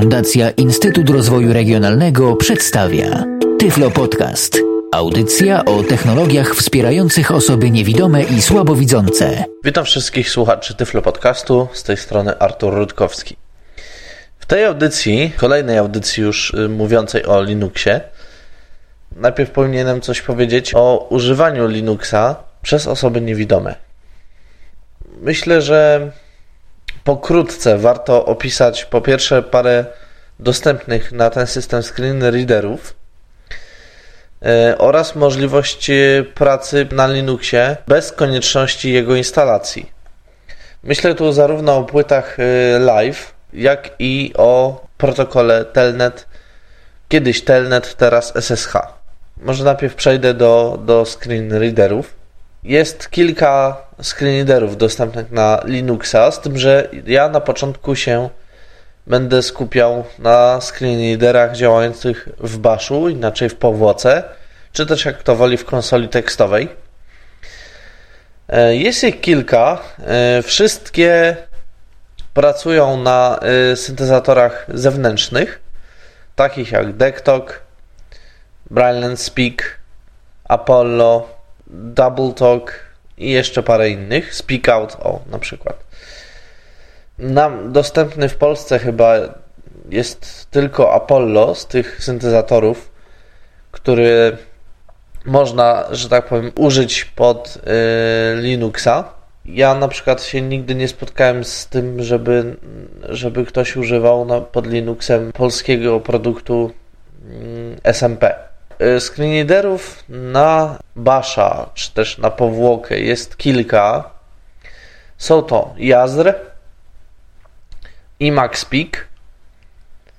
Fundacja Instytut Rozwoju Regionalnego przedstawia Tyflo Podcast. Audycja o technologiach wspierających osoby niewidome i słabowidzące. Witam wszystkich słuchaczy Tyflo Podcastu, z tej strony Artur Rutkowski. W tej audycji, kolejnej audycji już y, mówiącej o Linuxie, najpierw powinienem coś powiedzieć o używaniu Linuxa przez osoby niewidome. Myślę, że pokrótce warto opisać po pierwsze parę dostępnych na ten system screen readerów e, oraz możliwość pracy na Linuxie bez konieczności jego instalacji. Myślę tu zarówno o płytach e, live, jak i o protokole Telnet, kiedyś Telnet, teraz SSH. Może najpierw przejdę do, do screen readerów. Jest kilka screenreaderów dostępnych na Linuxa, z tym, że ja na początku się będę skupiał na screenreaderach działających w baszu, inaczej w powłoce, czy też jak to woli w konsoli tekstowej. E, jest ich kilka. E, wszystkie pracują na e, syntezatorach zewnętrznych, takich jak Decktalk, Bryland Speak, Apollo, Double Talk i jeszcze parę innych. Speak Out, o na przykład. Nam dostępny w Polsce chyba jest tylko Apollo z tych syntezatorów, który można, że tak powiem, użyć pod y, Linuxa. Ja na przykład się nigdy nie spotkałem z tym, żeby, żeby ktoś używał na, pod Linuxem polskiego produktu y, SMP. Y, screenreaderów na Basha, czy też na powłokę jest kilka. Są to Jazr, Emacs Speak,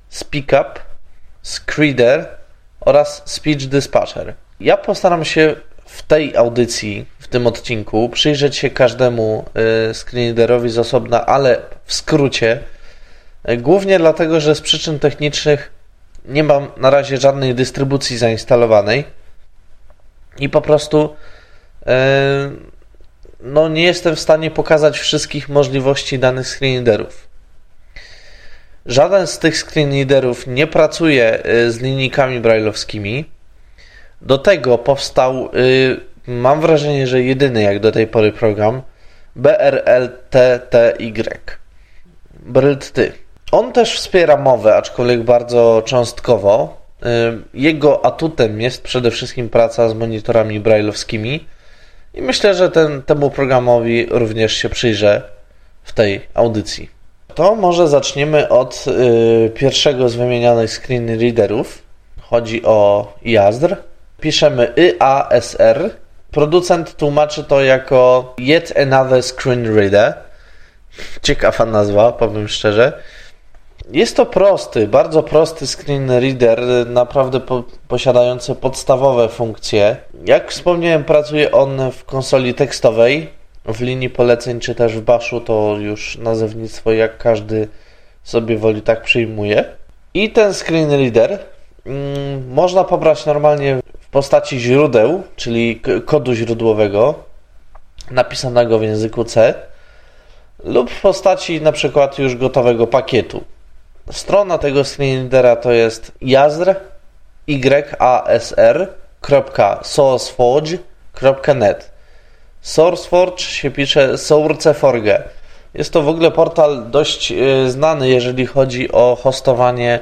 SpeakUp, Screeder oraz Speech Dispatcher. Ja postaram się w tej audycji, w tym odcinku, przyjrzeć się każdemu y, screenreaderowi z osobna, ale w skrócie. Y, głównie dlatego, że z przyczyn technicznych nie mam na razie żadnej dystrybucji zainstalowanej i po prostu e, no nie jestem w stanie pokazać wszystkich możliwości danych screenreaderów. Żaden z tych screenreaderów nie pracuje e, z linijkami brailleowskimi. Do tego powstał, e, mam wrażenie, że jedyny jak do tej pory program BRLTTY. BRLTY. On też wspiera mowę, aczkolwiek bardzo cząstkowo. Jego atutem jest przede wszystkim praca z monitorami brailleowskimi i myślę, że ten, temu programowi również się przyjrzę w tej audycji. To może zaczniemy od y, pierwszego z wymienionych screen readerów. Chodzi o Jazdr. Piszemy IASR. Producent tłumaczy to jako Yet Another Screen Reader. Ciekawa nazwa, powiem szczerze. Jest to prosty, bardzo prosty screen reader, naprawdę po, posiadający podstawowe funkcje. Jak wspomniałem, pracuje on w konsoli tekstowej, w linii poleceń czy też w baszu, to już nazewnictwo jak każdy sobie woli tak przyjmuje. I ten screen reader mm, można pobrać normalnie w postaci źródeł, czyli kodu źródłowego napisanego w języku C lub w postaci na przykład już gotowego pakietu. Strona tego screenreadera to jest jazr yasr.sourceforge.net Sourceforge się pisze Sourceforge. Jest to w ogóle portal dość e, znany, jeżeli chodzi o hostowanie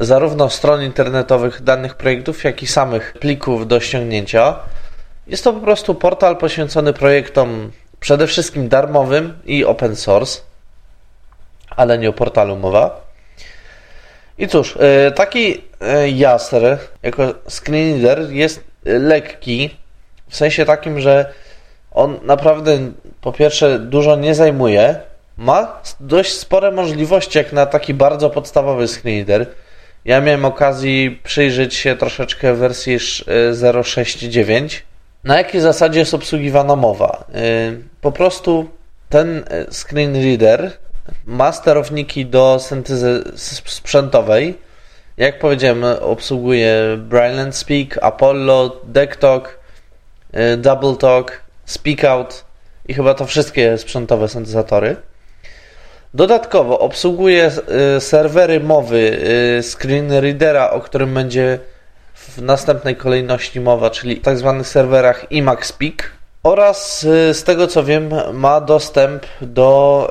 zarówno stron internetowych danych projektów, jak i samych plików do ściągnięcia. Jest to po prostu portal poświęcony projektom przede wszystkim darmowym i open source, ale nie o portalu mowa. I cóż, e, taki e, jaster jako screenreader jest lekki, w sensie takim, że on naprawdę po pierwsze dużo nie zajmuje, ma dość spore możliwości jak na taki bardzo podstawowy screenreader. Ja miałem okazji przyjrzeć się troszeczkę wersji 0.6.9. E, na jakiej zasadzie jest obsługiwana mowa? Po prostu ten screenreader ma sterowniki do syntezy sprzętowej. Jak powiedziałem, obsługuje Bryland Speak, Apollo, Decktalk, y, Doubletalk, Speakout i chyba to wszystkie sprzętowe syntezatory. Dodatkowo obsługuje y, serwery mowy y, screen readera, o którym będzie w następnej kolejności mowa, czyli w tak zwanych serwerach IMAX-Peak oraz y, z tego co wiem ma dostęp do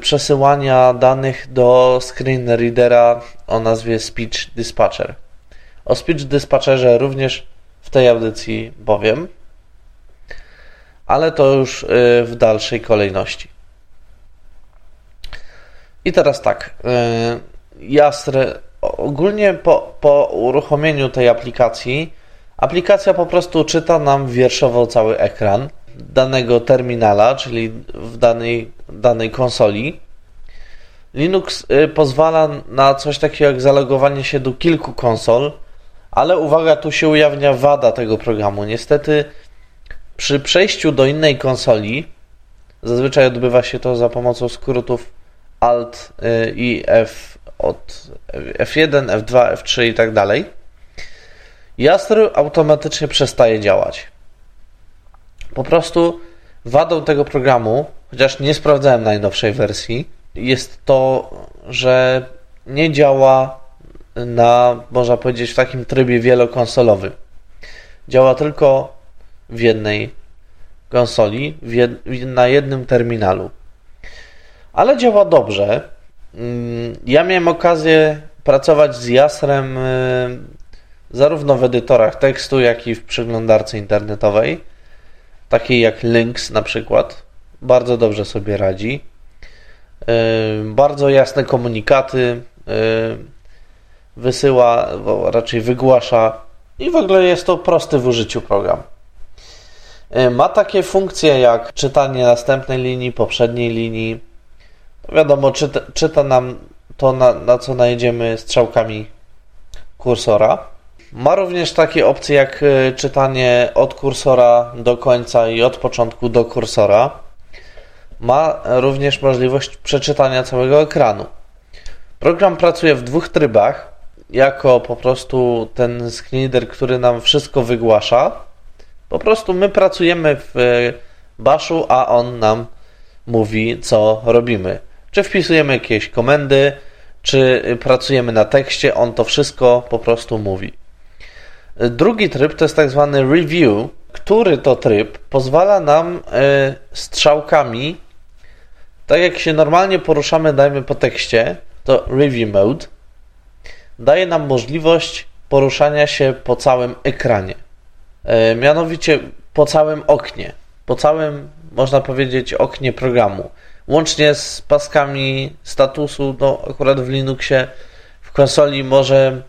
przesyłania danych do screen readera o nazwie Speech Dispatcher. O Speech Dispatcherze również w tej audycji powiem, ale to już w dalszej kolejności. I teraz tak. Y, ogólnie po, po uruchomieniu tej aplikacji, aplikacja po prostu czyta nam wierszowo cały ekran danego terminala, czyli w danej, danej konsoli. Linux y, pozwala na coś takiego jak zalogowanie się do kilku konsol, ale uwaga, tu się ujawnia wada tego programu. Niestety przy przejściu do innej konsoli, zazwyczaj odbywa się to za pomocą skrótów Alt y, i F od F1, F2, F3 i tak dalej, Jasper automatycznie przestaje działać. Po prostu wadą tego programu, chociaż nie sprawdzałem najnowszej wersji, jest to, że nie działa na, można powiedzieć, w takim trybie wielokonsolowym. Działa tylko w jednej konsoli, w jed, na jednym terminalu ale działa dobrze. Mm, ja miałem okazję pracować z Jasrem y, zarówno w edytorach tekstu, jak i w przeglądarce internetowej, takiej jak Lynx na przykład. Bardzo dobrze sobie radzi. Bardzo jasne komunikaty wysyła, raczej wygłasza i w ogóle jest to prosty w użyciu program. Ma takie funkcje jak czytanie następnej linii, poprzedniej linii, Wiadomo, czyta, czyta nam to, na, na co najedziemy strzałkami kursora. Ma również takie opcje jak e, czytanie od kursora do końca i od początku do kursora. Ma również możliwość przeczytania całego ekranu. Program pracuje w dwóch trybach. Jako po prostu ten screenreader, który nam wszystko wygłasza. Po prostu my pracujemy w e, baszu, a on nam mówi, co robimy. Czy wpisujemy jakieś komendy, czy pracujemy na tekście, on to wszystko po prostu mówi. Drugi tryb to jest tak zwany review, który to tryb pozwala nam e, strzałkami, tak jak się normalnie poruszamy, dajmy po tekście, to review mode, daje nam możliwość poruszania się po całym ekranie. E, mianowicie po całym oknie, po całym, można powiedzieć, oknie programu łącznie z paskami statusu, no akurat w Linuxie w konsoli może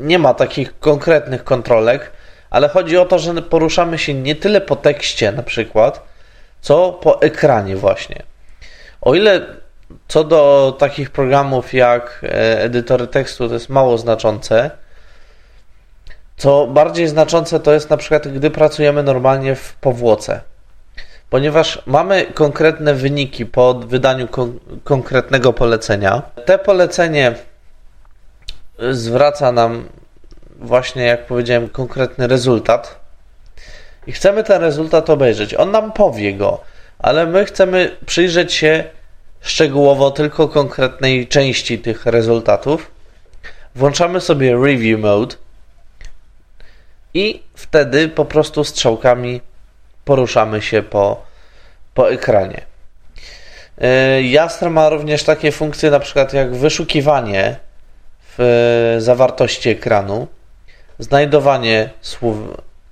nie ma takich konkretnych kontrolek, ale chodzi o to, że poruszamy się nie tyle po tekście na przykład, co po ekranie właśnie. O ile co do takich programów jak e, edytory tekstu to jest mało znaczące, co bardziej znaczące to jest na przykład, gdy pracujemy normalnie w powłoce ponieważ mamy konkretne wyniki po wydaniu kon konkretnego polecenia. Te polecenie zwraca nam właśnie, jak powiedziałem, konkretny rezultat i chcemy ten rezultat obejrzeć. On nam powie go, ale my chcemy przyjrzeć się szczegółowo tylko konkretnej części tych rezultatów. Włączamy sobie review mode i wtedy po prostu strzałkami poruszamy się po, po ekranie. E, Jastra ma również takie funkcje, na przykład jak wyszukiwanie w zawartości ekranu, znajdowanie słów.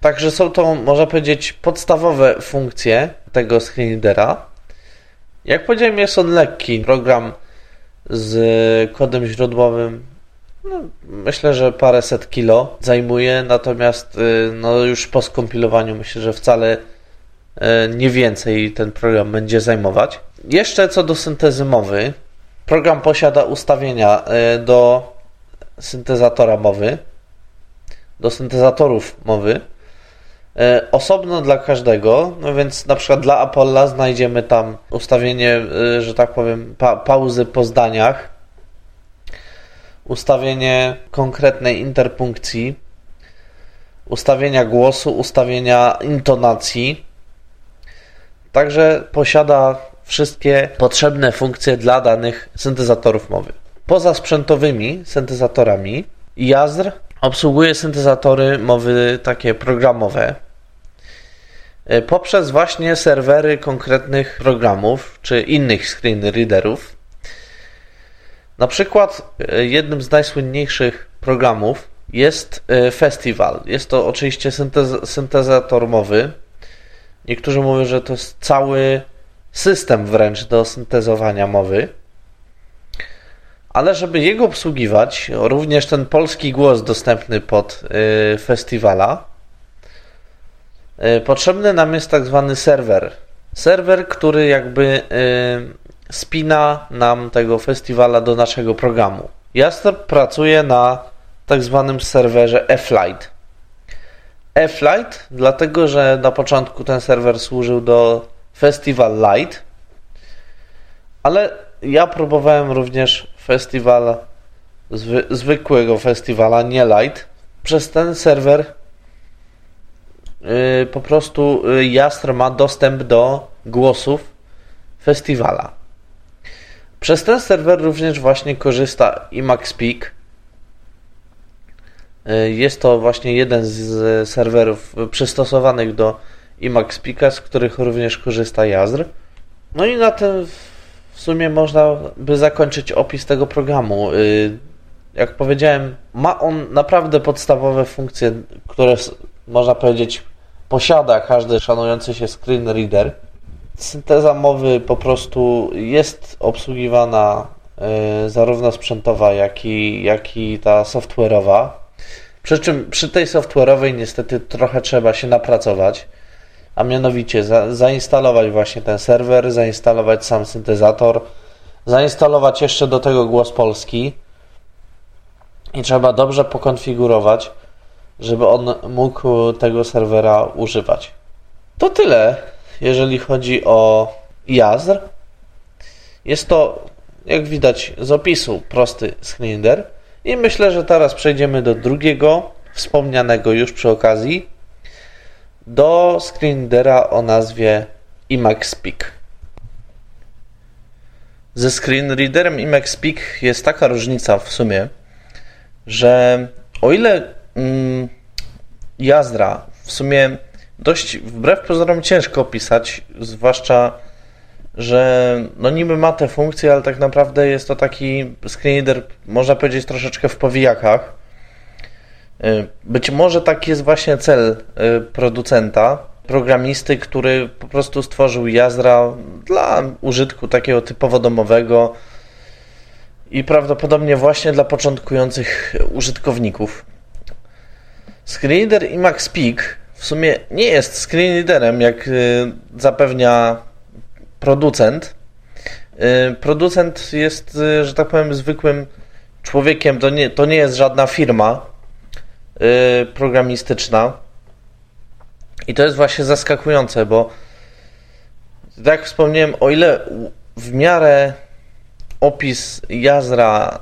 Także są to, można powiedzieć, podstawowe funkcje tego screenreadera. Jak powiedziałem, jest on lekki. Program z kodem źródłowym no, myślę, że paręset kilo zajmuje, natomiast y, no, już po skompilowaniu myślę, że wcale E, nie więcej ten program będzie zajmować. Jeszcze co do syntezy mowy, program posiada ustawienia e, do syntezatora mowy, do syntezatorów mowy, e, osobno dla każdego, no więc na przykład dla Apolla znajdziemy tam ustawienie, że tak powiem, pa pauzy po zdaniach, ustawienie konkretnej interpunkcji, ustawienia głosu, ustawienia intonacji, Także posiada wszystkie potrzebne funkcje dla danych syntezatorów mowy. Poza sprzętowymi syntezatorami, Jazr obsługuje syntezatory mowy takie programowe e, poprzez właśnie serwery konkretnych programów czy innych screen readerów. Na przykład e, jednym z najsłynniejszych programów jest e, Festival. Jest to oczywiście syntez syntezator mowy. Niektórzy mówią, że to jest cały system wręcz do syntezowania mowy. Ale żeby jego obsługiwać, również ten polski głos dostępny pod y, festiwala, y, potrzebny nam jest tak zwany serwer. Serwer, który jakby y, spina nam tego festiwala do naszego programu. Jastor pracuje na tak zwanym serwerze F-Light. F-Light, dlatego że na początku ten serwer służył do Festival Light, ale ja próbowałem również festiwal zwy, zwykłego festiwala, nie light. Przez ten serwer yy, po prostu yy, Jastr ma dostęp do głosów festiwala. Przez ten serwer również właśnie korzysta IMAX-Peak. Yy, jest to właśnie jeden z serwerów przystosowanych do IMAX-Peaka, z których również korzysta Jazr. No i na tym w sumie można by zakończyć opis tego programu. Y, jak powiedziałem, ma on naprawdę podstawowe funkcje, które można powiedzieć posiada każdy szanujący się screen reader. Synteza mowy po prostu jest obsługiwana y, zarówno sprzętowa, jak i, jak i ta software'owa. Przy czym przy tej software'owej niestety trochę trzeba się napracować a mianowicie za, zainstalować właśnie ten serwer, zainstalować sam syntezator, zainstalować jeszcze do tego głos polski i trzeba dobrze pokonfigurować, żeby on mógł tego serwera używać. To tyle, jeżeli chodzi o Jazr. Jest to, jak widać z opisu, prosty screener. I myślę, że teraz przejdziemy do drugiego, wspomnianego już przy okazji, do screenreadera o nazwie Peak. Ze screenreaderem Peak jest taka różnica w sumie, że o ile mm, Jazdra w sumie dość wbrew pozorom ciężko opisać, zwłaszcza, że no niby ma te funkcje, ale tak naprawdę jest to taki screenreader, można powiedzieć, troszeczkę w powijakach. Y, być może taki jest właśnie cel y, producenta, programisty, który po prostu stworzył Jazra dla użytku takiego typowo domowego i prawdopodobnie właśnie dla początkujących użytkowników. Screenreader Emacs Peak w sumie nie jest screenreaderem, jak y, zapewnia producent. Producent jest, że tak powiem, zwykłym człowiekiem, to nie, to nie jest żadna firma, programistyczna. I to jest właśnie zaskakujące, bo tak jak wspomniałem, o ile w miarę opis Jazra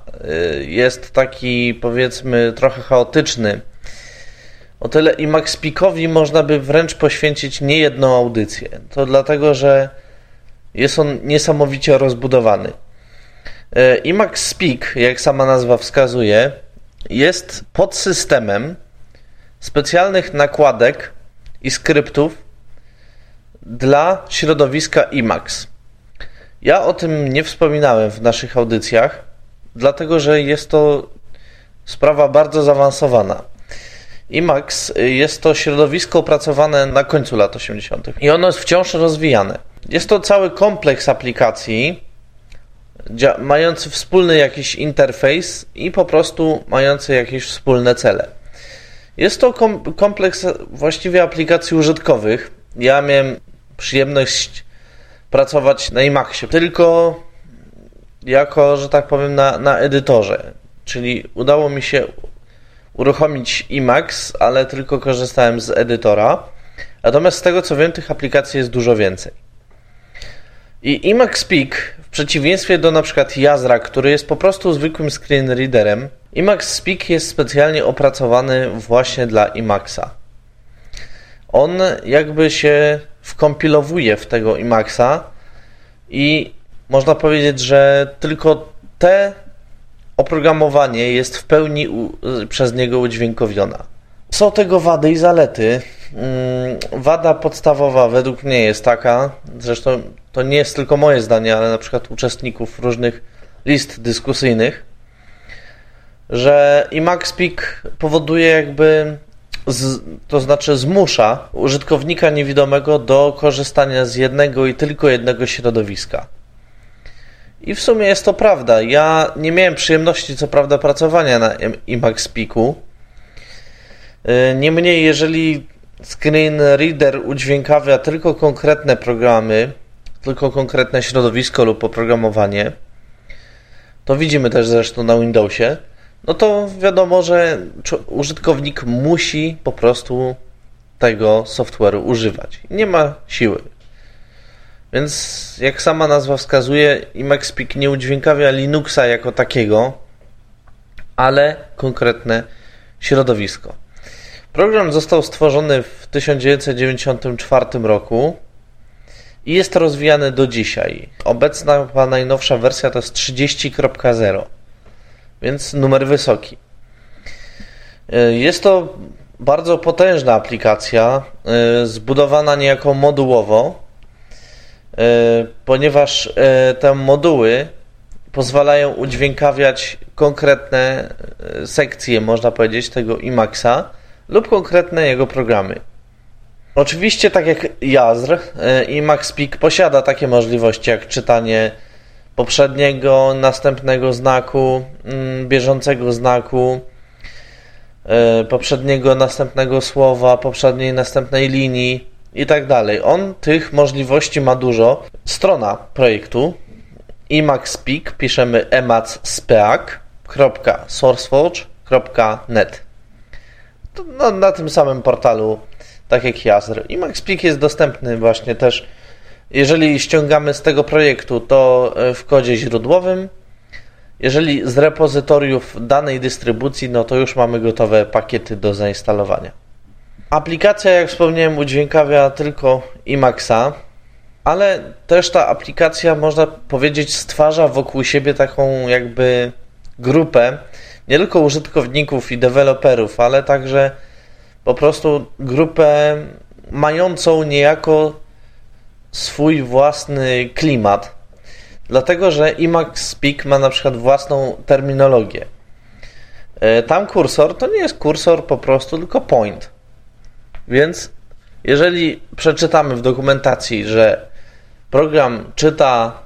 y, jest taki powiedzmy trochę chaotyczny, o tyle i Maxpikowi można by wręcz poświęcić niejedną audycję. To dlatego, że jest on niesamowicie rozbudowany. Y, IMAX Speak, jak sama nazwa wskazuje, jest podsystemem specjalnych nakładek i skryptów dla środowiska Emacs. Ja o tym nie wspominałem w naszych audycjach, dlatego że jest to sprawa bardzo zaawansowana. Emacs jest to środowisko opracowane na końcu lat 80. i ono jest wciąż rozwijane. Jest to cały kompleks aplikacji, mający wspólny jakiś interfejs i po prostu mający jakieś wspólne cele. Jest to kom kompleks właściwie aplikacji użytkowych. Ja miałem przyjemność pracować na Emaxie, tylko jako, że tak powiem, na, na edytorze. Czyli udało mi się uruchomić Emacs, ale tylko korzystałem z edytora. Natomiast z tego co wiem, tych aplikacji jest dużo więcej. I Emacs Peak w przeciwieństwie do przykład Jazra, który jest po prostu zwykłym screen readerem, Emacs Speak jest specjalnie opracowany właśnie dla Emaxa. On jakby się wkompilowuje w tego Emaxa i można powiedzieć, że tylko te oprogramowanie jest w pełni przez niego udźwiękowiona. Są tego wady i zalety. Mm, wada podstawowa według mnie jest taka, zresztą to nie jest tylko moje zdanie, ale na przykład uczestników różnych list dyskusyjnych, że Speak powoduje jakby, z, to znaczy zmusza użytkownika niewidomego do korzystania z jednego i tylko jednego środowiska. I w sumie jest to prawda. Ja nie miałem przyjemności, co prawda, pracowania na Speaku. Y, niemniej, jeżeli screen reader udźwiękawia tylko konkretne programy, tylko konkretne środowisko lub oprogramowanie, to widzimy też zresztą na Windowsie, no to wiadomo, że użytkownik musi po prostu tego software'u używać. Nie ma siły. Więc jak sama nazwa wskazuje, Emacspeak nie udźwiękawia Linuxa jako takiego, ale konkretne środowisko. Program został stworzony w 1994 roku i jest rozwijany do dzisiaj. Obecna najnowsza wersja to jest 30.0, więc numer wysoki. E, jest to bardzo potężna aplikacja, e, zbudowana niejako modułowo, e, ponieważ te moduły pozwalają udźwiękawiać konkretne sekcje, można powiedzieć, tego Emaxa lub konkretne jego programy. Oczywiście, tak jak Jazr e, i MaxPeak posiada takie możliwości jak czytanie poprzedniego, następnego znaku, mm, bieżącego znaku, e, poprzedniego, następnego słowa, poprzedniej, następnej linii i tak dalej. On tych możliwości ma dużo. Strona projektu iMaxPeak piszemy emacspeak.sourceforge.net no, na tym samym portalu tak jak Jazr. I MaxPeak jest dostępny właśnie też, jeżeli ściągamy z tego projektu, to e, w kodzie źródłowym. Jeżeli z repozytoriów danej dystrybucji, no to już mamy gotowe pakiety do zainstalowania. Aplikacja, jak wspomniałem, udźwiękawia tylko Emaxa, ale też ta aplikacja, można powiedzieć, stwarza wokół siebie taką jakby grupę nie tylko użytkowników i deweloperów, ale także po prostu grupę mającą niejako swój własny klimat, dlatego że Emacs Speak ma na przykład własną terminologię. E, tam kursor to nie jest kursor po prostu, tylko point. Więc jeżeli przeczytamy w dokumentacji, że program czyta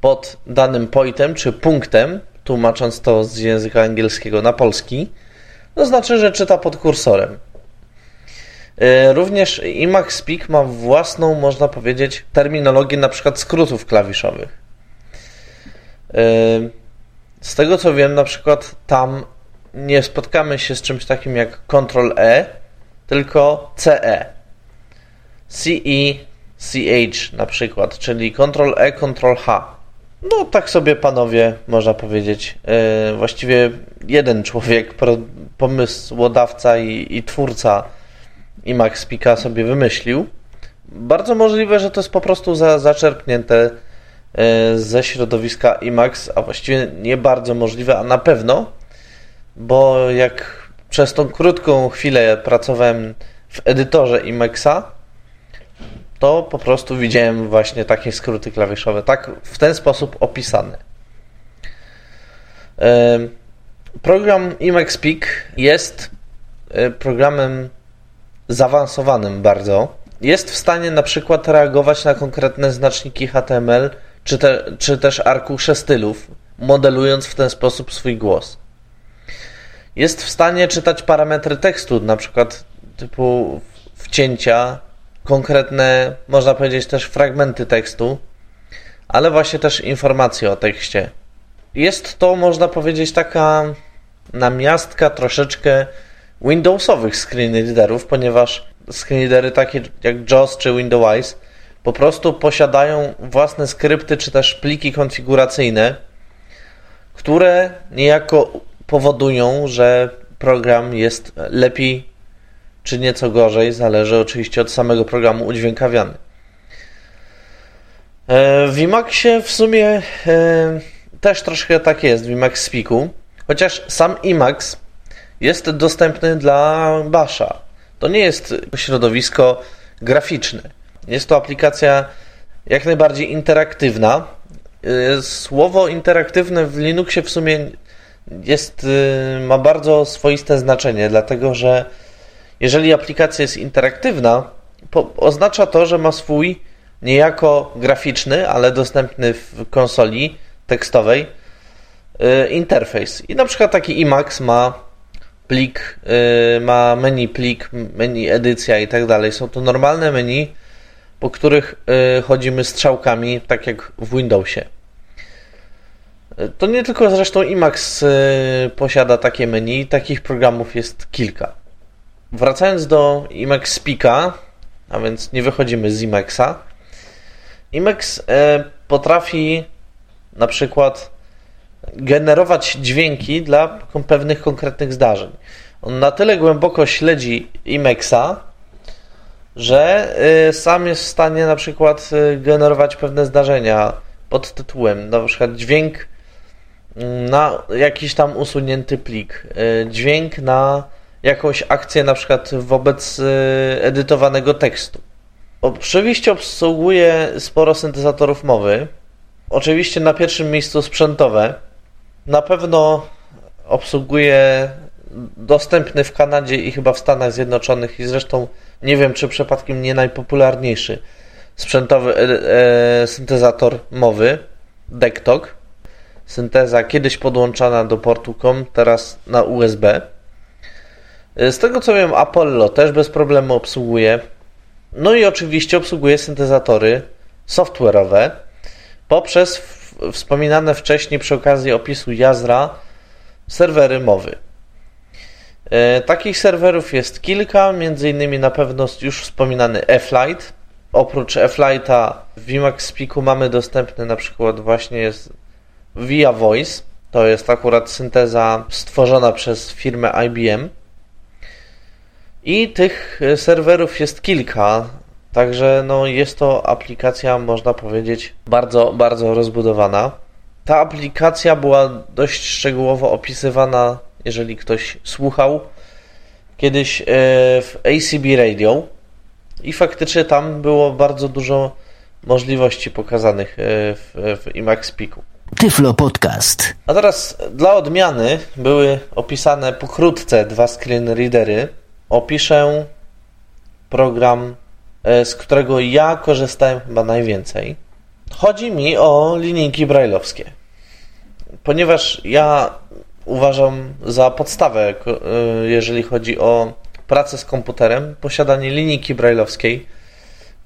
pod danym pointem czy punktem, tłumacząc to z języka angielskiego na polski, to znaczy, że czyta pod kursorem. E, również Emacs Speak ma własną, można powiedzieć, terminologię na przykład skrótów klawiszowych. E, z tego co wiem, na przykład tam nie spotkamy się z czymś takim jak Ctrl-E, tylko CE. CE, CH na przykład, czyli Ctrl-E, Ctrl-H. No tak sobie panowie, można powiedzieć, yy, właściwie jeden człowiek, pomysłodawca i, i twórca Max Pika sobie wymyślił. Bardzo możliwe, że to jest po prostu za, zaczerpnięte yy, ze środowiska IMAX, a właściwie nie bardzo możliwe, a na pewno, bo jak przez tą krótką chwilę pracowałem w edytorze IMAXa, to po prostu widziałem właśnie takie skróty klawiszowe, tak w ten sposób opisane. Program Emacs Peak jest e, programem zaawansowanym bardzo. Jest w stanie na przykład reagować na konkretne znaczniki HTML czy, te, czy też arkusze stylów, modelując w ten sposób swój głos. Jest w stanie czytać parametry tekstu, na przykład typu wcięcia konkretne, można powiedzieć też fragmenty tekstu, ale właśnie też informacje o tekście. Jest to, można powiedzieć, taka namiastka troszeczkę Windowsowych screenreaderów, ponieważ screenreadery takie jak JAWS czy Windows po prostu posiadają własne skrypty czy też pliki konfiguracyjne, które niejako powodują, że program jest lepiej czy nieco gorzej, zależy oczywiście od samego programu udźwiękawiany. E, w Emaxie w sumie e, też troszkę tak jest w Emacs Speaku, chociaż sam Emacs jest dostępny dla Basha. To nie jest środowisko graficzne. Jest to aplikacja jak najbardziej interaktywna. E, słowo interaktywne w Linuxie w sumie jest, ma bardzo swoiste znaczenie, dlatego że jeżeli aplikacja jest interaktywna, oznacza to, że ma swój niejako graficzny, ale dostępny w konsoli tekstowej y, interfejs. I na przykład taki Emacs ma plik, y, ma menu plik, menu edycja i tak dalej. Są to normalne menu, po których y, chodzimy strzałkami, tak jak w Windowsie. To nie tylko zresztą Emacs posiada takie menu, takich programów jest kilka. Wracając do Emacs Speaka, a więc nie wychodzimy z Emacsa, Emacs e, potrafi na przykład generować dźwięki dla pewnych konkretnych zdarzeń. On na tyle głęboko śledzi Emaxa, że e, sam jest w stanie na przykład e, generować pewne zdarzenia pod tytułem, na przykład dźwięk mm, na jakiś tam usunięty plik, dźwięk na jakąś akcję na przykład wobec edytowanego tekstu. Oczywiście obsługuje sporo syntezatorów mowy. Oczywiście na pierwszym miejscu sprzętowe. Na pewno obsługuje dostępny w Kanadzie i chyba w Stanach Zjednoczonych i zresztą nie wiem, czy przypadkiem nie najpopularniejszy sprzętowy e, e, syntezator mowy Dektok. Synteza kiedyś podłączana do portu COM, teraz na USB. E, z tego co wiem, Apollo też bez problemu obsługuje. No i oczywiście obsługuje syntezatory software'owe poprzez wspominane wcześniej przy okazji opisu Jazra serwery mowy. E, takich serwerów jest kilka, między innymi na pewno już wspominany F-Lite. Oprócz F-Lite'a w Emacs Speaku mamy dostępny na przykład właśnie jest Via Voice. To jest akurat synteza stworzona przez firmę IBM. I tych e, serwerów jest kilka, także no jest to aplikacja, można powiedzieć, bardzo, bardzo rozbudowana. Ta aplikacja była dość szczegółowo opisywana, jeżeli ktoś słuchał, kiedyś e, w ACB Radio i faktycznie tam było bardzo dużo możliwości pokazanych e, w, w Emacs Peaku. Tyflo Podcast. A teraz dla odmiany były opisane pokrótce dwa screen readery opiszę program, e, z którego ja korzystałem chyba najwięcej. Chodzi mi o linijki brajlowskie. Ponieważ ja uważam za podstawę, e, jeżeli chodzi o pracę z komputerem, posiadanie linijki brajlowskiej.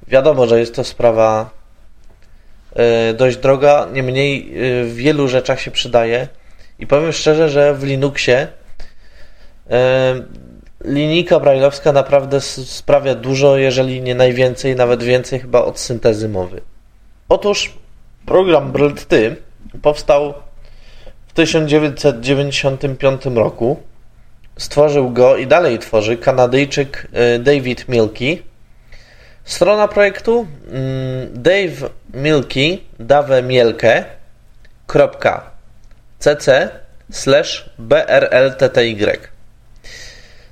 Wiadomo, że jest to sprawa e, dość droga, niemniej w wielu rzeczach się przydaje. I powiem szczerze, że w Linuxie linijka brajlowska naprawdę sprawia dużo, jeżeli nie najwięcej, nawet więcej chyba od syntezy mowy. Otóż program BRLT powstał w 1995 roku. Stworzył go i dalej tworzy Kanadyjczyk y, David Milky. Strona projektu mm, Dave Milky Dave Mielke cc slash brltty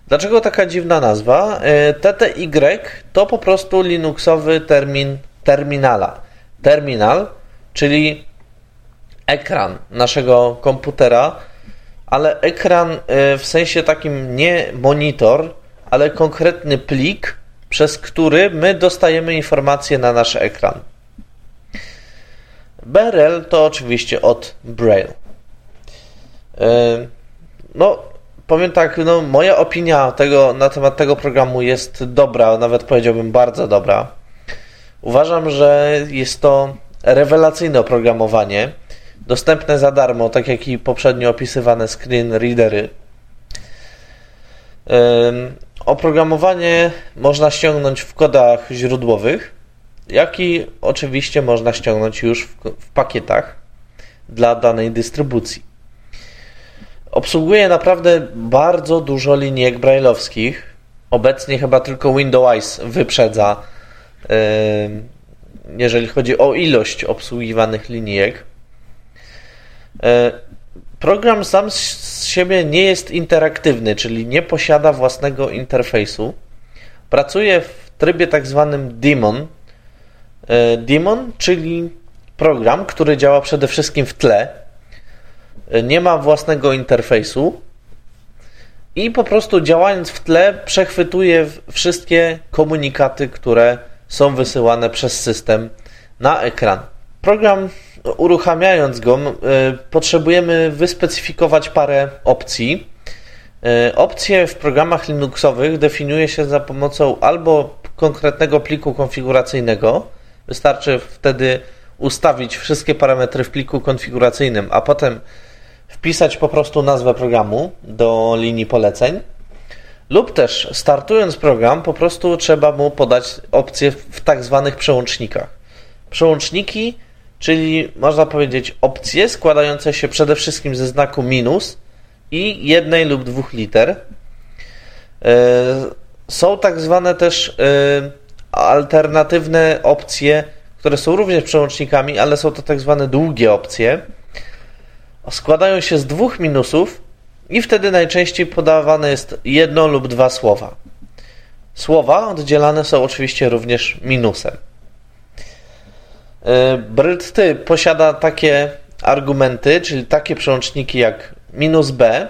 Dlaczego taka dziwna nazwa? E, TTY to po prostu linuxowy termin terminala. Terminal, czyli ekran naszego komputera, ale ekran e, w sensie takim nie monitor, ale konkretny plik, przez który my dostajemy informacje na nasz ekran. BRL to oczywiście od Braille. E, no, powiem tak, no, moja opinia tego, na temat tego programu jest dobra, nawet powiedziałbym bardzo dobra. Uważam, że jest to rewelacyjne oprogramowanie, dostępne za darmo, tak jak i poprzednio opisywane screen readery. Oprogramowanie można ściągnąć w kodach źródłowych, jak i oczywiście można ściągnąć już w, w pakietach dla danej dystrybucji. Obsługuje naprawdę bardzo dużo linijek brailleowskich. Obecnie chyba tylko Windows wyprzedza jeżeli chodzi o ilość obsługiwanych linijek. E, program sam z siebie nie jest interaktywny, czyli nie posiada własnego interfejsu. Pracuje w trybie tak zwanym daemon. E, daemon, czyli program, który działa przede wszystkim w tle, nie ma własnego interfejsu i po prostu działając w tle przechwytuje wszystkie komunikaty, które są wysyłane przez system na ekran. Program, uruchamiając go, potrzebujemy wyspecyfikować parę opcji. E, opcje w programach Linuxowych definiuje się za pomocą albo konkretnego pliku konfiguracyjnego. Wystarczy wtedy ustawić wszystkie parametry w pliku konfiguracyjnym, a potem wpisać po prostu nazwę programu do linii poleceń lub też startując program, po prostu trzeba mu podać opcję w tak zwanych przełącznikach. Przełączniki, czyli można powiedzieć opcje składające się przede wszystkim ze znaku minus i jednej lub dwóch liter. E, są tak zwane też e, alternatywne opcje, które są również przełącznikami, ale są to tak zwane długie opcje. Składają się z dwóch minusów i wtedy najczęściej podawane jest jedno lub dwa słowa. Słowa oddzielane są oczywiście również minusem. E, BRYT posiada takie argumenty, czyli takie przełączniki jak minus b,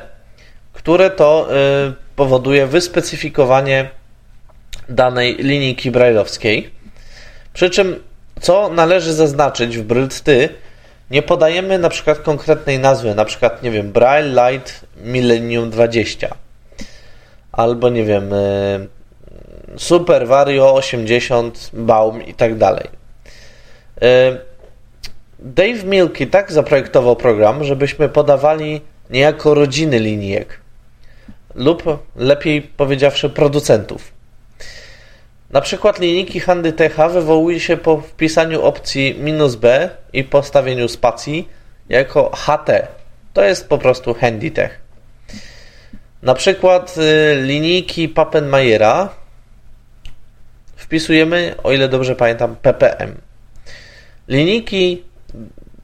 które to e, powoduje wyspecyfikowanie danej linijki brajlowskiej. Przy czym, co należy zaznaczyć w BRYT nie podajemy na przykład konkretnej nazwy, na przykład, nie wiem, Braille Light Millennium 20 albo, nie wiem, y, Super Vario 80 Baum i tak dalej. Y, Dave Milky tak zaprojektował program, żebyśmy podawali niejako rodziny linijek lub lepiej powiedziawszy producentów. Na przykład linijki HandyTecha wywołuje się po wpisaniu opcji "-b" i postawieniu spacji jako HT. To jest po prostu HandyTech. Na przykład y, linijki Pappenmayera wpisujemy, o ile dobrze pamiętam, ppm. Linijki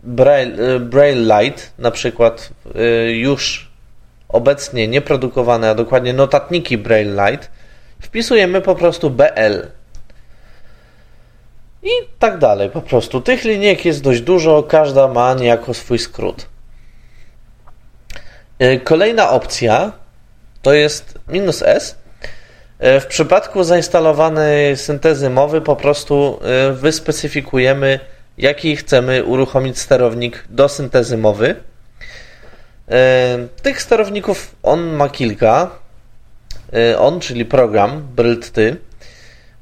Braille, y, Braille Light, na przykład y, już obecnie nieprodukowane, a dokładnie notatniki Braille Light, wpisujemy po prostu BL. I tak dalej, po prostu. Tych linijek jest dość dużo, każda ma niejako swój skrót. E, kolejna opcja to jest minus "-s". E, w przypadku zainstalowanej syntezy mowy po prostu e, wyspecyfikujemy, jaki chcemy uruchomić sterownik do syntezy mowy. Tych sterowników on ma kilka. Y, on, czyli program Brylty.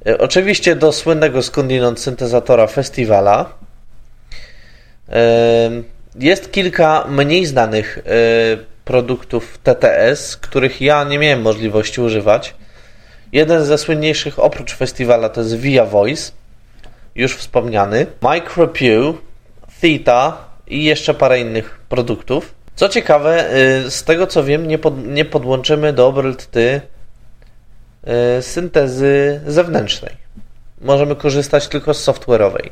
Y, oczywiście do słynnego skądinąd syntezatora Festivala. Y, jest kilka mniej znanych produktów TTS, których ja nie miałem możliwości używać. Jeden ze słynniejszych oprócz Festivala to jest Via Voice, już wspomniany, MicroPew, Theta i jeszcze parę innych produktów. Co ciekawe, z tego co wiem, nie, pod, nie podłączymy do Brylty E, syntezy zewnętrznej. Możemy korzystać tylko z software'owej.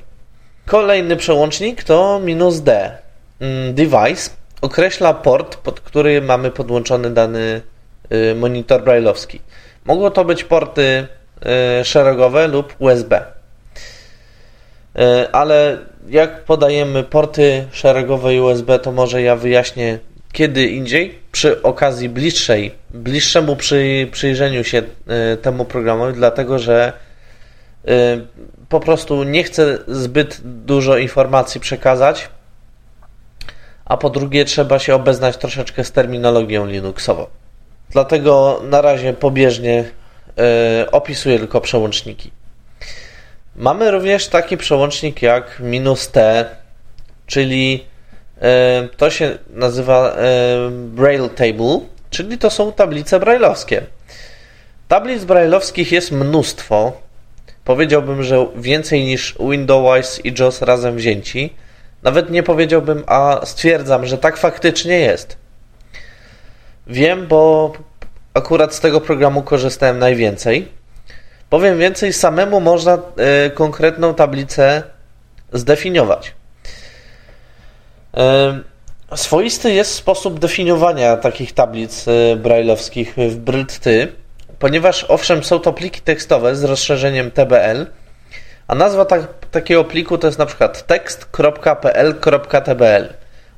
Kolejny przełącznik to "-d". Mm, device określa port, pod który mamy podłączony dany y, monitor brailleowski. Mogą to być porty y, szeregowe lub USB. Y, ale jak podajemy porty szeregowe USB, to może ja wyjaśnię kiedy indziej, przy okazji bliższej, bliższemu przy, przyjrzeniu się y, temu programowi, dlatego że y, po prostu nie chcę zbyt dużo informacji przekazać, a po drugie trzeba się obeznać troszeczkę z terminologią Linuxową. Dlatego na razie pobieżnie y, opisuję tylko przełączniki. Mamy również taki przełącznik jak "-t", czyli E, to się nazywa e, Braille Table, czyli to są tablice brailleowskie. Tablic brailleowskich jest mnóstwo. Powiedziałbym, że więcej niż Windowswise i JOS razem wzięci. Nawet nie powiedziałbym, a stwierdzam, że tak faktycznie jest. Wiem, bo akurat z tego programu korzystałem najwięcej. Powiem więcej, samemu można y, konkretną tablicę zdefiniować. Swoisty jest sposób definiowania takich tablic brailleowskich w BRLT, ponieważ owszem są to pliki tekstowe z rozszerzeniem TBL, a nazwa tak, takiego pliku to jest na przykład tekst.pl.tbl.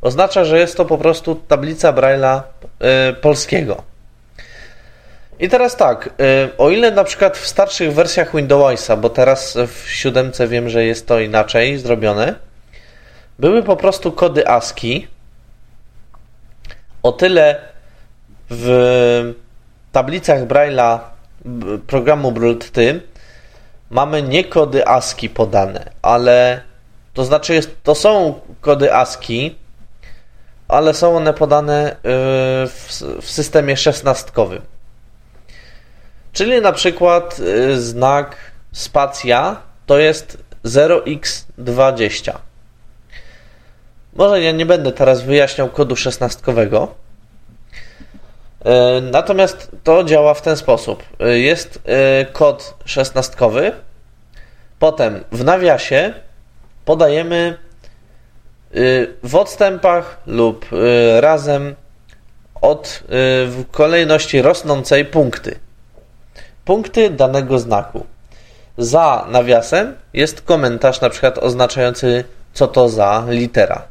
Oznacza, że jest to po prostu tablica Braille'a y, polskiego. I teraz tak, y, o ile na przykład w starszych wersjach Windowsa, bo teraz w siódemce wiem, że jest to inaczej zrobione, były po prostu kody ASCII, o tyle w tablicach Braille'a programu BRLTY mamy nie kody ASCII podane, ale to znaczy jest, to są kody ASCII, ale są one podane y, w, w systemie szesnastkowym. Czyli na przykład y, znak spacja to jest 0x20. Może ja nie będę teraz wyjaśniał kodu szesnastkowego. Y, natomiast to działa w ten sposób. Jest kod szesnastkowy, potem w nawiasie podajemy Y, w odstępach lub y, razem od y, w kolejności rosnącej punkty. Punkty danego znaku. Za nawiasem jest komentarz na przykład oznaczający co to za litera.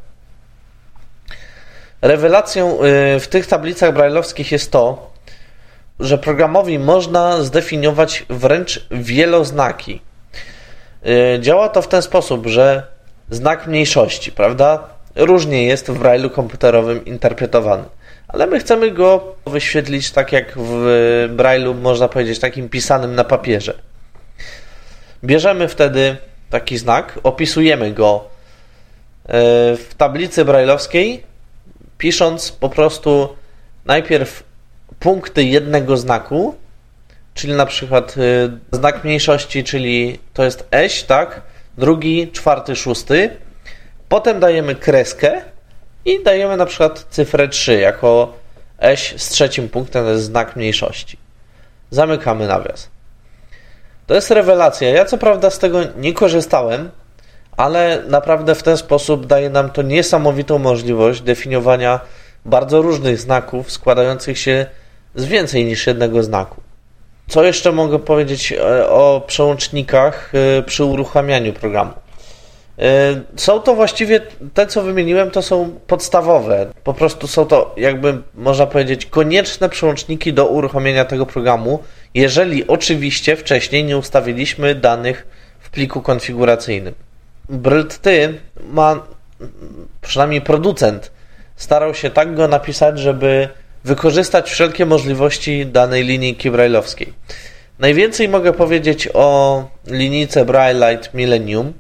Rewelacją w tych tablicach brajlowskich jest to, że programowi można zdefiniować wręcz wieloznaki. Działa to w ten sposób, że znak mniejszości, prawda? Różnie jest w Braille'u komputerowym interpretowany. Ale my chcemy go wyświetlić tak jak w Braille'u, można powiedzieć, takim pisanym na papierze. Bierzemy wtedy taki znak, opisujemy go e, w tablicy brailleowskiej, pisząc po prostu najpierw punkty jednego znaku, czyli na przykład e, znak mniejszości, czyli to jest eś, tak? drugi, czwarty, szósty. Potem dajemy kreskę i dajemy na przykład cyfrę 3 jako eś z trzecim punktem, to jest znak mniejszości. Zamykamy nawias. To jest rewelacja. Ja co prawda z tego nie korzystałem, ale naprawdę w ten sposób daje nam to niesamowitą możliwość definiowania bardzo różnych znaków składających się z więcej niż jednego znaku. Co jeszcze mogę powiedzieć e, o przełącznikach e, przy uruchamianiu programu? E, są to właściwie te, co wymieniłem, to są podstawowe. Po prostu są to, jakby można powiedzieć, konieczne przełączniki do uruchomienia tego programu, jeżeli oczywiście wcześniej nie ustawiliśmy danych w pliku konfiguracyjnym. BRLT ma, przynajmniej producent, starał się tak go napisać, żeby wykorzystać wszelkie możliwości danej linijki brailleowskiej. Najwięcej mogę powiedzieć o linijce Braille Light Millennium,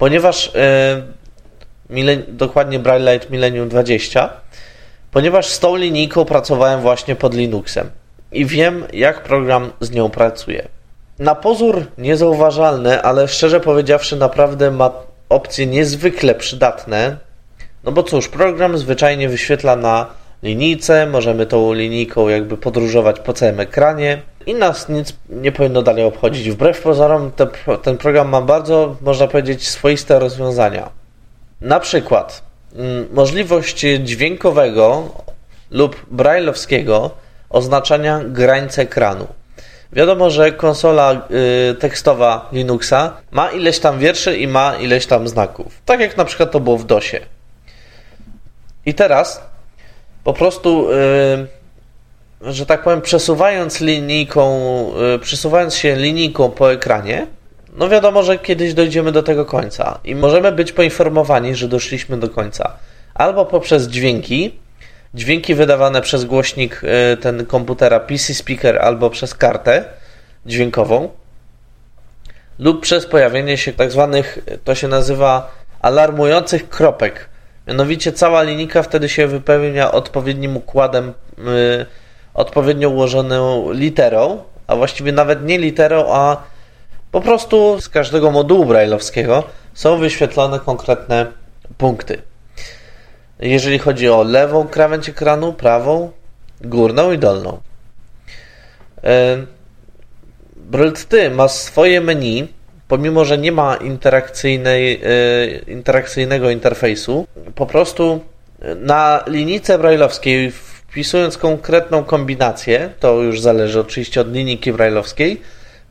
ponieważ e, dokładnie Braille Light Millennium 20, ponieważ z tą linijką pracowałem właśnie pod Linuxem i wiem, jak program z nią pracuje. Na pozór niezauważalne, ale szczerze powiedziawszy, naprawdę ma opcje niezwykle przydatne. No bo cóż, program zwyczajnie wyświetla na linijce, możemy tą linijką jakby podróżować po całym ekranie i nas nic nie powinno dalej obchodzić. Wbrew pozorom te, ten program ma bardzo, można powiedzieć, swoiste rozwiązania. Na przykład mm, możliwość dźwiękowego lub brailleowskiego oznaczania granic ekranu. Wiadomo, że konsola y, tekstowa Linuxa ma ileś tam wierszy i ma ileś tam znaków. Tak jak na przykład to było w DOSie. I teraz po prostu, y, że tak powiem, przesuwając linijką, y, przesuwając się linijką po ekranie, no wiadomo, że kiedyś dojdziemy do tego końca i możemy być poinformowani, że doszliśmy do końca. Albo poprzez dźwięki, dźwięki wydawane przez głośnik y, ten komputera PC Speaker albo przez kartę dźwiękową, lub przez pojawienie się tak zwanych, to się nazywa alarmujących kropek Mianowicie cała linijka wtedy się wypełnia odpowiednim układem, yy, odpowiednio ułożoną literą, a właściwie nawet nie literą, a po prostu z każdego modułu brajlowskiego są wyświetlone konkretne punkty. Jeżeli chodzi o lewą krawędź ekranu, prawą, górną i dolną. Yy, BRLT ma swoje menu, pomimo że nie ma interakcyjnej, interakcyjnego interfejsu, po prostu na linijce brajlowskiej wpisując konkretną kombinację, to już zależy oczywiście od linijki brajlowskiej,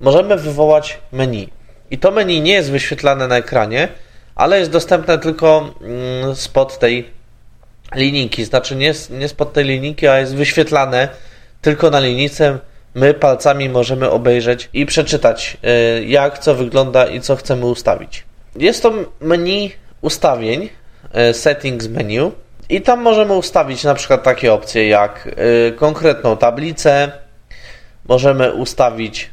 możemy wywołać menu. I to menu nie jest wyświetlane na ekranie, ale jest dostępne tylko mm, spod tej linijki. Znaczy nie, nie spod tej linijki, a jest wyświetlane tylko na linijce. My palcami możemy obejrzeć i przeczytać, y, jak co wygląda i co chcemy ustawić. Jest to menu ustawień, y, settings menu, i tam możemy ustawić na przykład takie opcje jak y, konkretną tablicę, możemy ustawić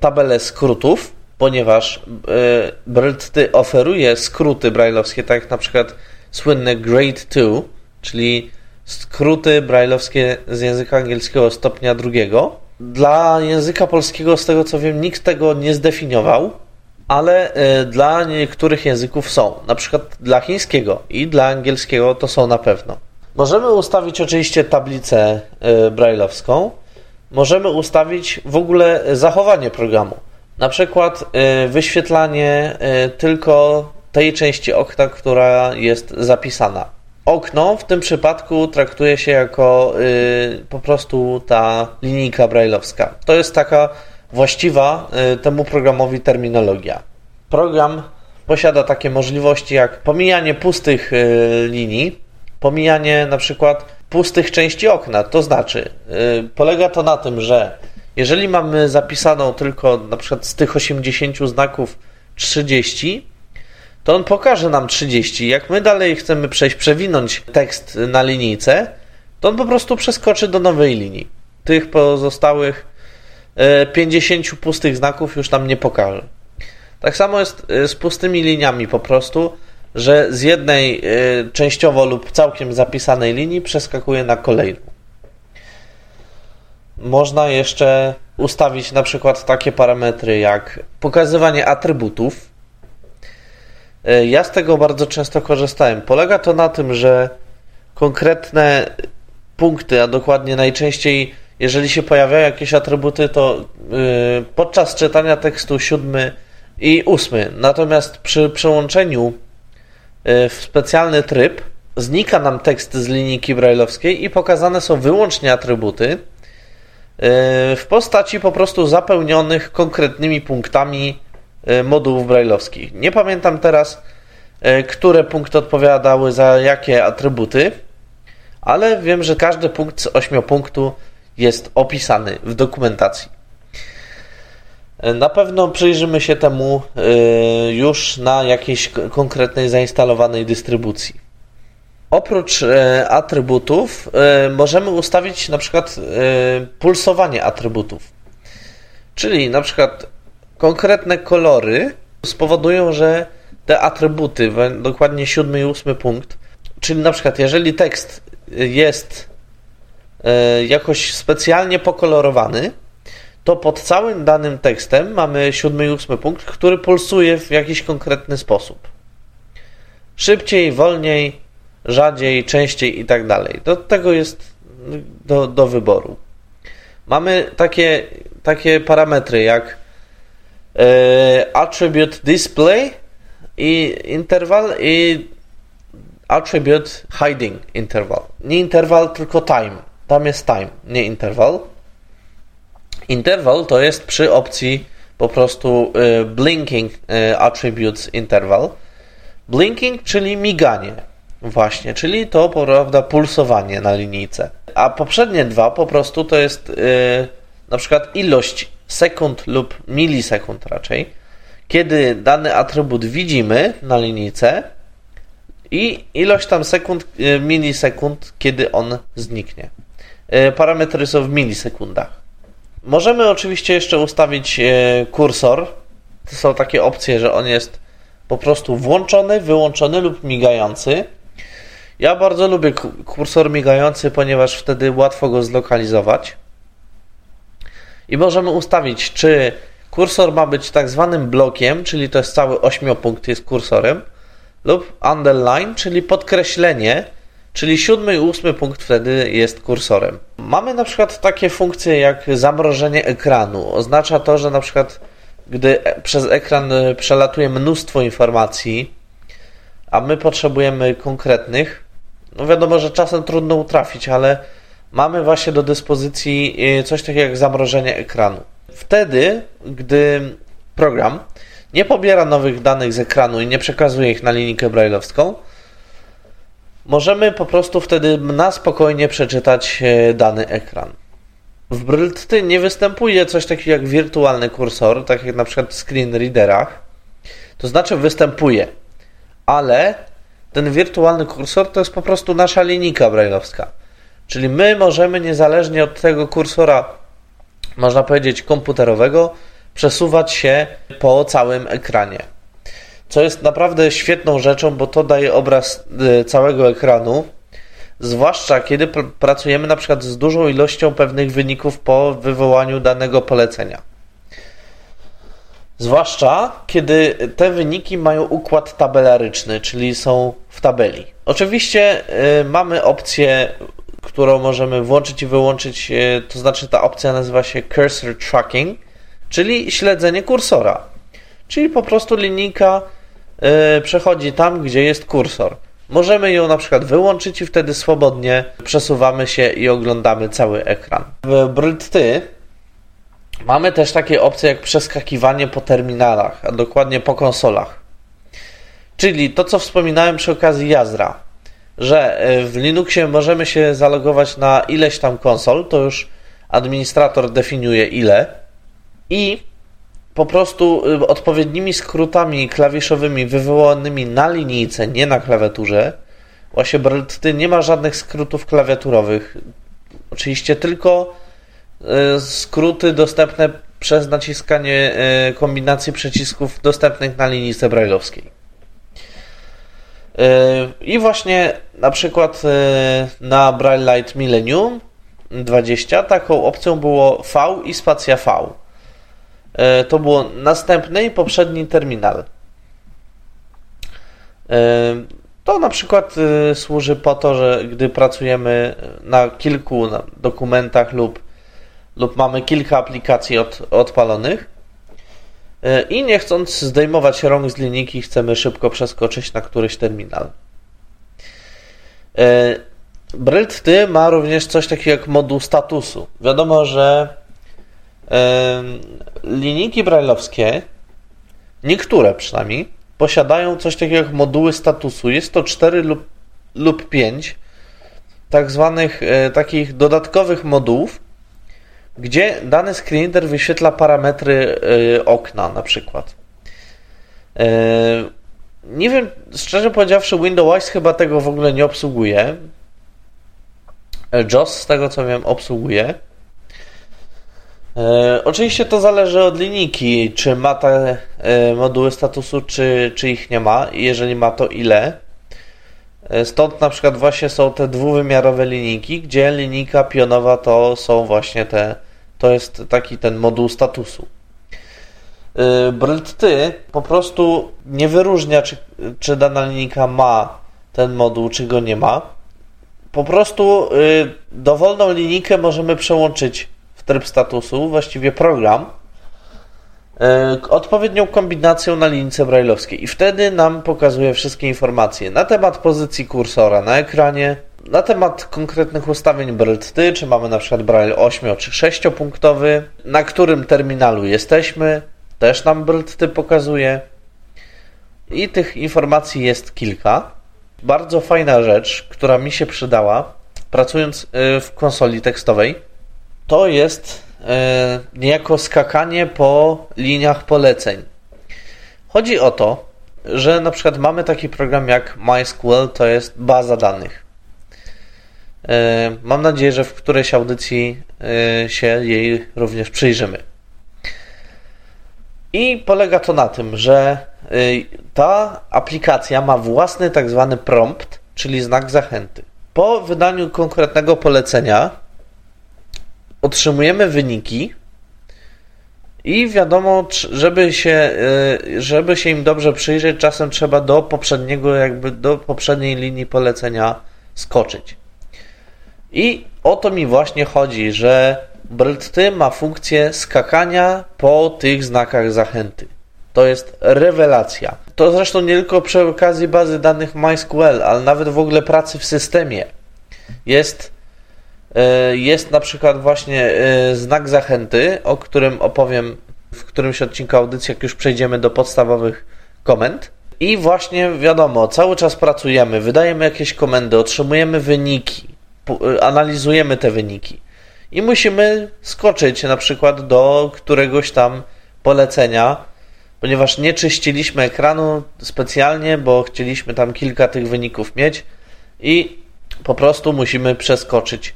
tabelę skrótów, ponieważ y, oferuje skróty brajlowskie, tak jak na przykład słynne Grade 2, czyli skróty brajlowskie z języka angielskiego stopnia drugiego. Dla języka polskiego, z tego co wiem, nikt tego nie zdefiniował, ale e, dla niektórych języków są. Na przykład dla chińskiego i dla angielskiego to są na pewno. Możemy ustawić oczywiście tablicę e, brailleowską. Możemy ustawić w ogóle zachowanie programu. Na przykład e, wyświetlanie tylko tej części okna, która jest zapisana. Okno w tym przypadku traktuje się jako po prostu ta linijka brailleowska. To jest taka właściwa y, temu programowi terminologia. Program posiada takie możliwości jak pomijanie pustych y, linii, pomijanie na przykład pustych części okna. To znaczy, y, polega to na tym, że jeżeli mamy zapisaną tylko na przykład z tych 80 znaków 30, to on pokaże nam 30. Jak my dalej chcemy przejść, przewinąć tekst na linijce, to on po prostu przeskoczy do nowej linii. Tych pozostałych 50 e, pustych znaków już nam nie pokaże. Tak samo jest e, z pustymi liniami po prostu, że z jednej e, częściowo lub całkiem zapisanej linii przeskakuje na kolejną. Można jeszcze ustawić na przykład takie parametry jak pokazywanie atrybutów. Ja z tego bardzo często korzystałem. Polega to na tym, że konkretne punkty, a dokładnie najczęściej jeżeli się pojawiają jakieś atrybuty, to yy, podczas czytania tekstu siódmy i ósmy. Natomiast przy przełączeniu yy, w specjalny tryb znika nam tekst z linijki brajlowskiej i pokazane są wyłącznie atrybuty yy, w postaci po prostu zapełnionych konkretnymi punktami yy, modułów brajlowskich. Nie pamiętam teraz, yy, które punkty odpowiadały za jakie atrybuty, ale wiem, że każdy punkt z ośmiu punktów jest opisany w dokumentacji. Na pewno przyjrzymy się temu y, już na jakiejś konkretnej zainstalowanej dystrybucji. Oprócz y, atrybutów możemy ustawić na przykład pulsowanie atrybutów. Czyli na przykład konkretne kolory spowodują, że te atrybuty, dokładnie siódmy i ósmy punkt, czyli na przykład jeżeli tekst jest E, jakoś specjalnie pokolorowany, to pod całym danym tekstem mamy siódmy i ósmy punkt, który pulsuje w jakiś konkretny sposób. Szybciej, wolniej, rzadziej, częściej i tak dalej. Do tego jest do, do wyboru. Mamy takie, takie parametry jak e, attribute display i interval i attribute hiding interval. Nie interval, tylko time. Tam jest time, nie interval. Interval to jest przy opcji po prostu y, blinking y, attributes interval. Blinking, czyli miganie. Właśnie, czyli to prawda pulsowanie na linijce. A poprzednie dwa po prostu to jest yy, na przykład ilość sekund lub milisekund raczej, kiedy dany atrybut widzimy na linijce i ilość tam sekund, milisekund, kiedy on zniknie. E, parametry są w milisekundach. Możemy oczywiście jeszcze ustawić e, kursor. To są takie opcje, że on jest po prostu włączony, wyłączony lub migający. Ja bardzo lubię kursor migający, ponieważ wtedy łatwo go zlokalizować. I możemy ustawić, czy kursor ma być tak zwanym blokiem, czyli to jest cały ośmiopunkt jest kursorem, lub underline, czyli podkreślenie, Czyli siódmy i ósmy punkt wtedy jest kursorem. Mamy na przykład takie funkcje jak zamrożenie ekranu. Oznacza to, że na przykład gdy przez ekran przelatuje mnóstwo informacji, a my potrzebujemy konkretnych, no wiadomo, że czasem trudno utrafić, ale mamy właśnie do dyspozycji e, coś takiego jak zamrożenie ekranu. Wtedy, gdy program nie pobiera nowych danych z ekranu i nie przekazuje ich na linijkę brailleowską, możemy po prostu wtedy na spokojnie przeczytać e, dany ekran. W Brylty nie występuje coś takiego jak wirtualny kursor, tak jak na przykład w screen readerach. To znaczy występuje, ale ten wirtualny kursor to jest po prostu nasza linijka brailleowska. Czyli my możemy niezależnie od tego kursora, można powiedzieć komputerowego, przesuwać się po całym ekranie. Co jest naprawdę świetną rzeczą, bo to daje obraz y, całego ekranu, zwłaszcza kiedy pr pracujemy na przykład z dużą ilością pewnych wyników po wywołaniu danego polecenia. Zwłaszcza kiedy te wyniki mają układ tabelaryczny, czyli są w tabeli. Oczywiście y, mamy opcję, którą możemy włączyć i wyłączyć, y, to znaczy ta opcja nazywa się Cursor Tracking, czyli śledzenie kursora. Czyli po prostu linijka przechodzi tam, gdzie jest kursor. Możemy ją na przykład wyłączyć i wtedy swobodnie przesuwamy się i oglądamy cały ekran. W Brylty mamy też takie opcje jak przeskakiwanie po terminalach, a dokładnie po konsolach. Czyli to, co wspominałem przy okazji Jazra, że y, w Linuxie możemy się zalogować na ileś tam konsol, to już administrator definiuje ile i po prostu y, odpowiednimi skrótami klawiszowymi wywołanymi na linijce, nie na klawiaturze. Właśnie Brylty nie ma żadnych skrótów klawiaturowych. Oczywiście tylko y, skróty dostępne przez naciskanie y, kombinacji przycisków dostępnych na linijce brailleowskiej. I właśnie na przykład na Braille Light Millennium 20 taką opcją było V i spacja V. E, to było następny i poprzedni terminal. E, to na przykład e, służy po to, że gdy pracujemy na kilku dokumentach lub, lub mamy kilka aplikacji od, odpalonych i nie chcąc zdejmować rąk z linijki, chcemy szybko przeskoczyć na któryś terminal. Brylt ma również coś takiego jak moduł statusu. Wiadomo, że linijki brailleowskie, niektóre przynajmniej, posiadają coś takiego jak moduły statusu. Jest to 4 lub, lub 5 tak zwanych e, takich dodatkowych modułów, gdzie dany screenreader wyświetla parametry e, okna na przykład. E, nie wiem, szczerze powiedziawszy, Windows chyba tego w ogóle nie obsługuje. JOS, z tego co wiem, obsługuje. E, oczywiście to zależy od linijki, czy ma te e, moduły statusu, czy, czy ich nie ma. Jeżeli ma, to ile. E, stąd na przykład właśnie są te dwuwymiarowe linijki, gdzie linijka pionowa to są właśnie te, to jest taki ten moduł statusu. Brylty po prostu nie wyróżnia, czy, czy dana linijka ma ten moduł, czy go nie ma. Po prostu dowolną linijkę możemy przełączyć tryb statusu, właściwie program, e, odpowiednią kombinacją na linijce brailleowskiej i wtedy nam pokazuje wszystkie informacje na temat pozycji kursora na ekranie, na temat konkretnych ustawień Braille czy mamy na przykład Braille 8 czy 6 punktowy, na którym terminalu jesteśmy, też nam Braille pokazuje. I tych informacji jest kilka. Bardzo fajna rzecz, która mi się przydała pracując e, w konsoli tekstowej to jest e, niejako skakanie po liniach poleceń. Chodzi o to, że na przykład mamy taki program jak MySQL, to jest baza danych. E, mam nadzieję, że w którejś audycji e, się jej również przyjrzymy. I polega to na tym, że ta aplikacja ma własny tak zwany prompt, czyli znak zachęty. Po wydaniu konkretnego polecenia otrzymujemy wyniki i wiadomo, żeby się, y, żeby się im dobrze przyjrzeć, czasem trzeba do poprzedniego, jakby do poprzedniej linii polecenia skoczyć. I o to mi właśnie chodzi, że BRLT ma funkcję skakania po tych znakach zachęty. To jest rewelacja. To zresztą nie tylko przy okazji bazy danych MySQL, ale nawet w ogóle pracy w systemie. Jest, e, jest na przykład właśnie e, znak zachęty, o którym opowiem w którymś odcinku audycji, jak już przejdziemy do podstawowych komend. I właśnie wiadomo, cały czas pracujemy, wydajemy jakieś komendy, otrzymujemy wyniki, e, analizujemy te wyniki i musimy skoczyć na przykład do któregoś tam polecenia, ponieważ nie czyściliśmy ekranu specjalnie, bo chcieliśmy tam kilka tych wyników mieć i po prostu musimy przeskoczyć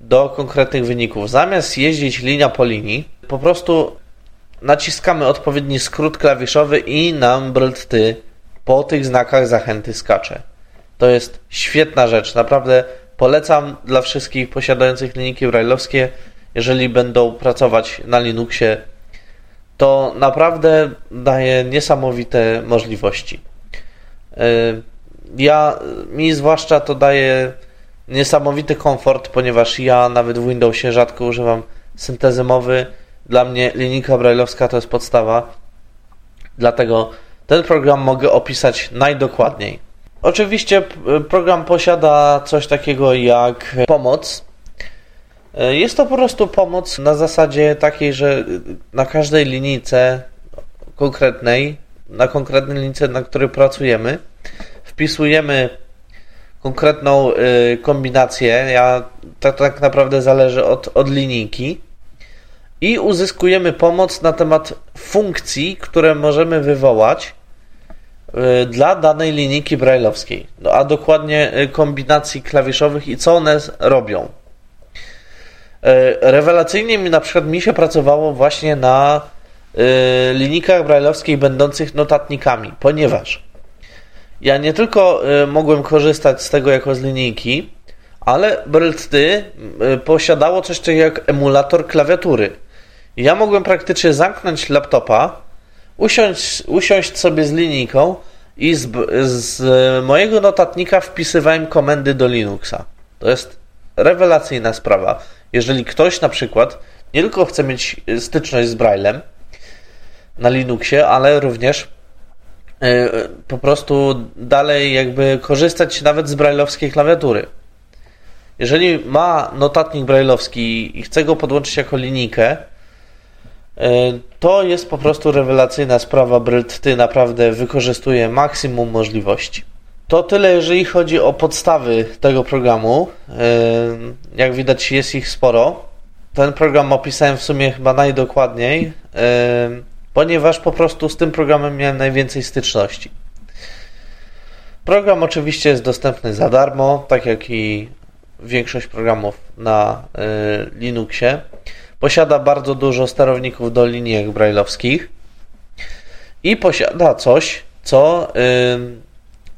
do konkretnych wyników. Zamiast jeździć linia po linii, po prostu naciskamy odpowiedni skrót klawiszowy i nam brlty po tych znakach zachęty skacze. To jest świetna rzecz, naprawdę polecam dla wszystkich posiadających linijki brailleowskie, jeżeli będą pracować na Linuxie, to naprawdę daje niesamowite możliwości. E, ja, mi zwłaszcza to daje niesamowity komfort, ponieważ ja nawet w Windowsie rzadko używam syntezy mowy. Dla mnie linijka brailleowska to jest podstawa, dlatego ten program mogę opisać najdokładniej. Oczywiście program posiada coś takiego jak pomoc. E, jest to po prostu pomoc na zasadzie takiej, że na każdej linijce konkretnej, na konkretnej linijce, na której pracujemy, wpisujemy konkretną e, kombinację. Ja, to tak naprawdę zależy od, od linijki. I uzyskujemy pomoc na temat funkcji, które możemy wywołać Y, dla danej linijki brailleowskiej, no, a dokładnie y, kombinacji klawiszowych i co one robią. Y, rewelacyjnie mi na przykład mi się pracowało właśnie na linijkach brailleowskich będących notatnikami, ponieważ ja nie tylko mogłem korzystać z tego jako z linijki, ale BRLTY posiadało coś takiego jak emulator klawiatury. Ja mogłem praktycznie zamknąć laptopa, usiąść, usiąść sobie z linijką i z, z mojego notatnika wpisywałem komendy do Linuxa. To jest rewelacyjna sprawa. Jeżeli ktoś na przykład nie tylko chce mieć styczność z Braillem na Linuxie, ale również po prostu dalej jakby korzystać nawet z brailleowskiej klawiatury. Jeżeli ma notatnik brailleowski i chce go podłączyć jako linijkę, E, to jest po prostu rewelacyjna sprawa. Ty naprawdę wykorzystuje maksimum możliwości. To tyle, jeżeli chodzi o podstawy tego programu. E, jak widać, jest ich sporo. Ten program opisałem w sumie chyba najdokładniej, e, ponieważ po prostu z tym programem miałem najwięcej styczności. Program oczywiście jest dostępny za darmo, tak jak i większość programów na Linuxie. Posiada bardzo dużo sterowników do linijek brailleowskich i posiada coś, co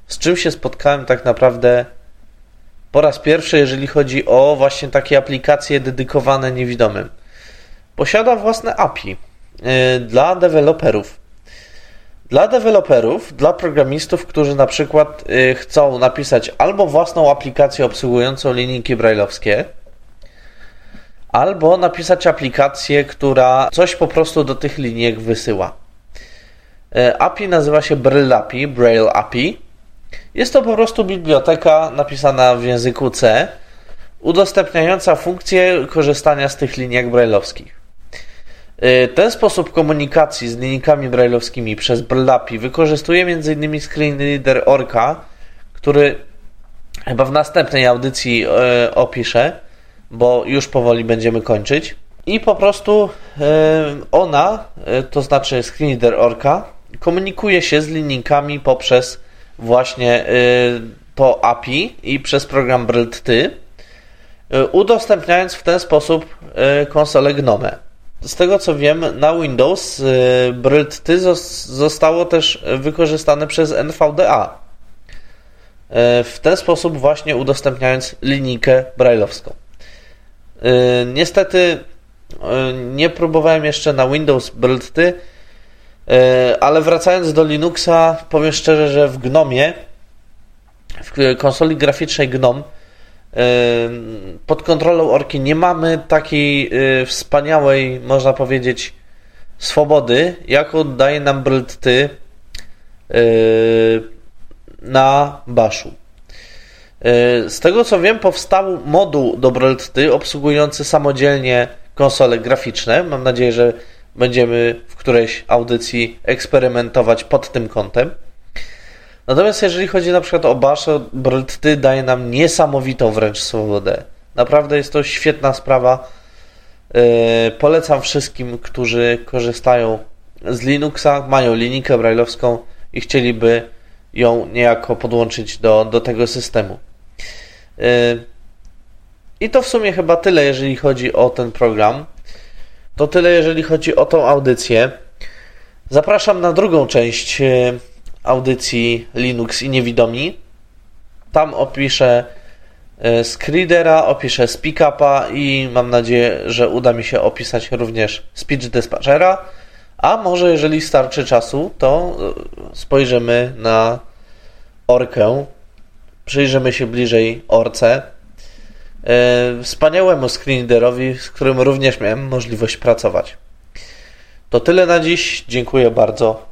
z czym się spotkałem tak naprawdę po raz pierwszy, jeżeli chodzi o właśnie takie aplikacje dedykowane niewidomym. Posiada własne API y, dla deweloperów. Dla deweloperów, dla programistów, którzy na przykład y, chcą napisać albo własną aplikację obsługującą linijki brailleowskie, albo napisać aplikację, która coś po prostu do tych linijek wysyła. E, API nazywa się Braille API, Braille API. Jest to po prostu biblioteka napisana w języku C, udostępniająca funkcję korzystania z tych linijek brailleowskich. E, ten sposób komunikacji z linijkami brailleowskimi przez Braille API wykorzystuje m.in. screenreader Orca, który chyba w następnej audycji e, opiszę bo już powoli będziemy kończyć. I po prostu e, ona, to znaczy screenreader Orca, komunikuje się z linijkami poprzez właśnie to API i przez program BRLTY, udostępniając w ten sposób konsolę GNOME. Z tego co wiem, na Windows BRLTY zostało też wykorzystane przez NVDA. W ten sposób właśnie udostępniając linijkę brailleowską. Y, niestety y, nie próbowałem jeszcze na Windows BLT, y, ale wracając do Linuxa, powiem szczerze, że w Gnomie, w konsoli graficznej GNOME, pod kontrolą orki nie mamy takiej wspaniałej, można powiedzieć, swobody, jaką daje nam Brylt-Ty na Baszu. Z tego co wiem, powstał moduł do Brylt-Ty obsługujący samodzielnie konsole graficzne. Mam nadzieję, że będziemy w którejś audycji eksperymentować pod tym kątem. Natomiast jeżeli chodzi na przykład o Bash, Brylt-Ty daje nam niesamowitą wręcz swobodę. Naprawdę jest to świetna sprawa. Yy, polecam wszystkim, którzy korzystają z Linuxa, mają linijkę brailleowską i chcieliby ją niejako podłączyć do, do tego systemu. Yy, I to w sumie chyba tyle, jeżeli chodzi o ten program. To tyle, jeżeli chodzi o tą audycję. Zapraszam na drugą część yy, audycji Linux i niewidomi. Tam opiszę E, Screedera, opiszę SpeakUpa i mam nadzieję, że uda mi się opisać również Speech Dispatchera. A może jeżeli starczy czasu, to e, spojrzymy na orkę, przyjrzymy się bliżej orce. E, wspaniałemu screenreaderowi, z którym również miałem możliwość pracować. To tyle na dziś. Dziękuję bardzo.